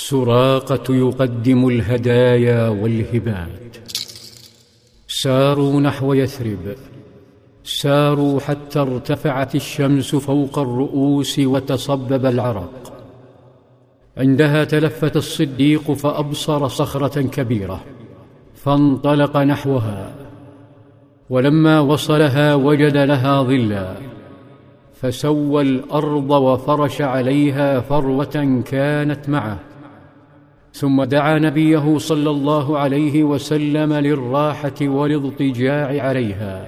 سراقة يقدم الهدايا والهبات. ساروا نحو يثرب. ساروا حتى ارتفعت الشمس فوق الرؤوس وتصبب العرق. عندها تلفت الصديق فأبصر صخرة كبيرة. فانطلق نحوها. ولما وصلها وجد لها ظلا. فسوى الأرض وفرش عليها فروة كانت معه. ثم دعا نبيه صلى الله عليه وسلم للراحة والإضطجاع عليها.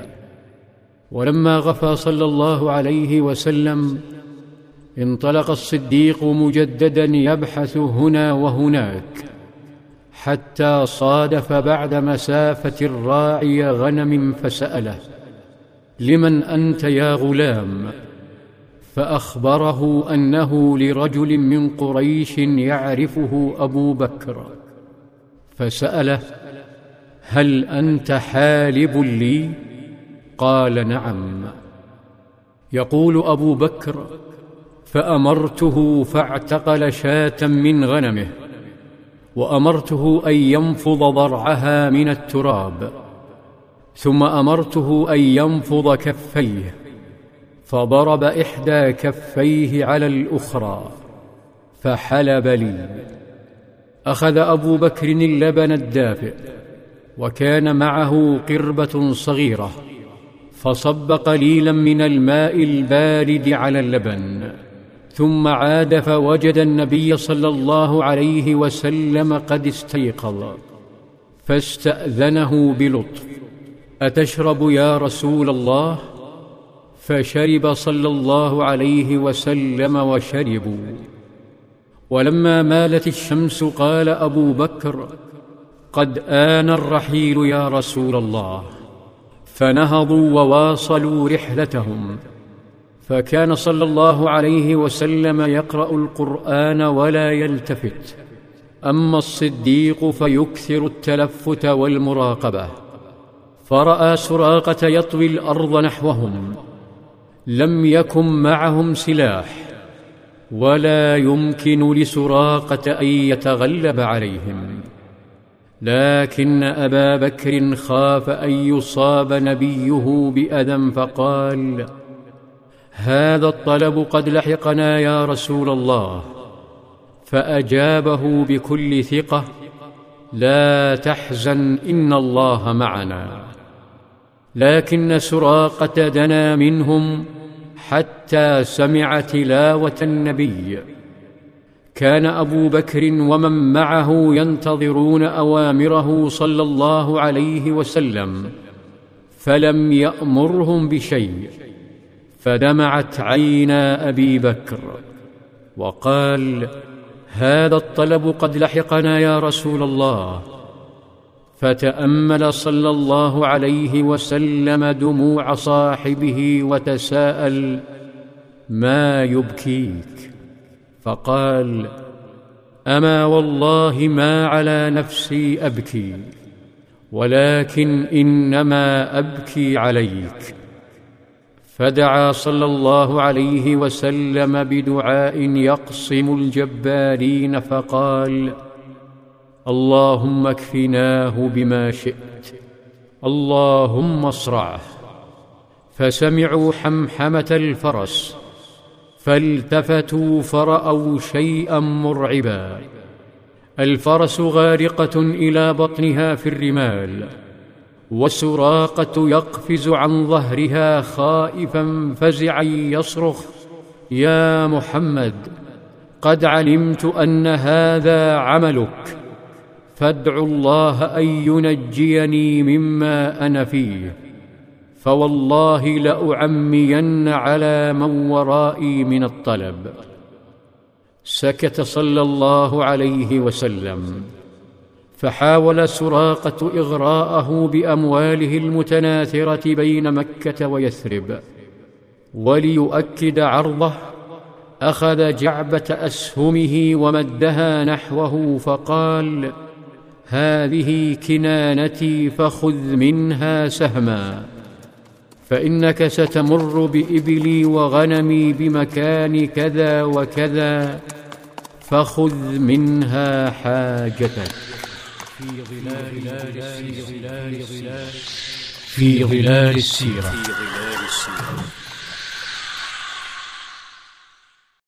ولما غفى صلى الله عليه وسلم انطلق الصديق مجددا يبحث هنا وهناك حتى صادف بعد مسافة الراعي غنم فسأله لمن أنت يا غلام؟ فأخبره أنه لرجل من قريش يعرفه أبو بكر فسأله هل أنت حالب لي؟ قال نعم. يقول أبو بكر فأمرته فاعتقل شاة من غنمه وأمرته أن ينفض ضرعها من التراب ثم أمرته أن ينفض كفيه فضرب إحدى كفيه على الأخرى فحلب لي. أخذ أبو بكر اللبن الدافئ وكان معه قربة صغيرة فصب قليلا من الماء البارد على اللبن. ثم عاد فوجد النبي صلى الله عليه وسلم قد استيقظ فاستأذنه بلطف. أتشرب يا رسول الله؟ فشرب صلى الله عليه وسلم وشربوا. ولما مالت الشمس قال أبو بكر قد آن الرحيل يا رسول الله. فنهضوا وواصلوا رحلتهم. فكان صلى الله عليه وسلم يقرأ القرآن ولا يلتفت. أما الصديق فيكثر التلفت والمراقبة. فرأى سراقة يطوي الأرض نحوهم. لم يكن معهم سلاح ولا يمكن لسراقة أن يتغلب عليهم. لكن أبا بكر خاف أن يصاب نبيه بأذى فقال هذا الطلب قد لحقنا يا رسول الله. فأجابه بكل ثقة لا تحزن إن الله معنا. لكن سراقة دنا منهم حتى سمع تلاوة النبي. كان أبو بكر ومن معه ينتظرون أوامره صلى الله عليه وسلم فلم يأمرهم بشيء فدمعت عينا أبي بكر. وقال هذا الطلب قد لحقنا يا رسول الله فتأمل صلى الله عليه وسلم دموع صاحبه وتساءل ما يبكيك؟ فقال أما والله ما على نفسي أبكي ولكن إنما أبكي عليك. فدعا صلى الله عليه وسلم بدعاء يقصم الجبارين فقال اللهم اكفناه بما شئت. اللهم اصرعه. فسمعوا حمحمة الفرس. فالتفتوا فرأوا شيئا مرعبا. الفرس غارقة إلى بطنها في الرمال. وسراقة يقفز عن ظهرها خائفا فزعا يصرخ يا محمد قد علمت أن هذا عملك. فادعوا الله أن ينجيني مما أنا فيه فوالله لأعمين على من ورائي من الطلب. سكت صلى الله عليه وسلم فحاول سراقة إغراءه بأمواله المتناثرة بين مكة ويثرب وليؤكد عرضه أخذ جعبة أسهمه ومدها نحوه فقال هذه كنانتي فخذ منها سهما فإنك ستمر بإبلي وغنمي بمكان كذا وكذا فخذ منها حاجتك. في ظلال في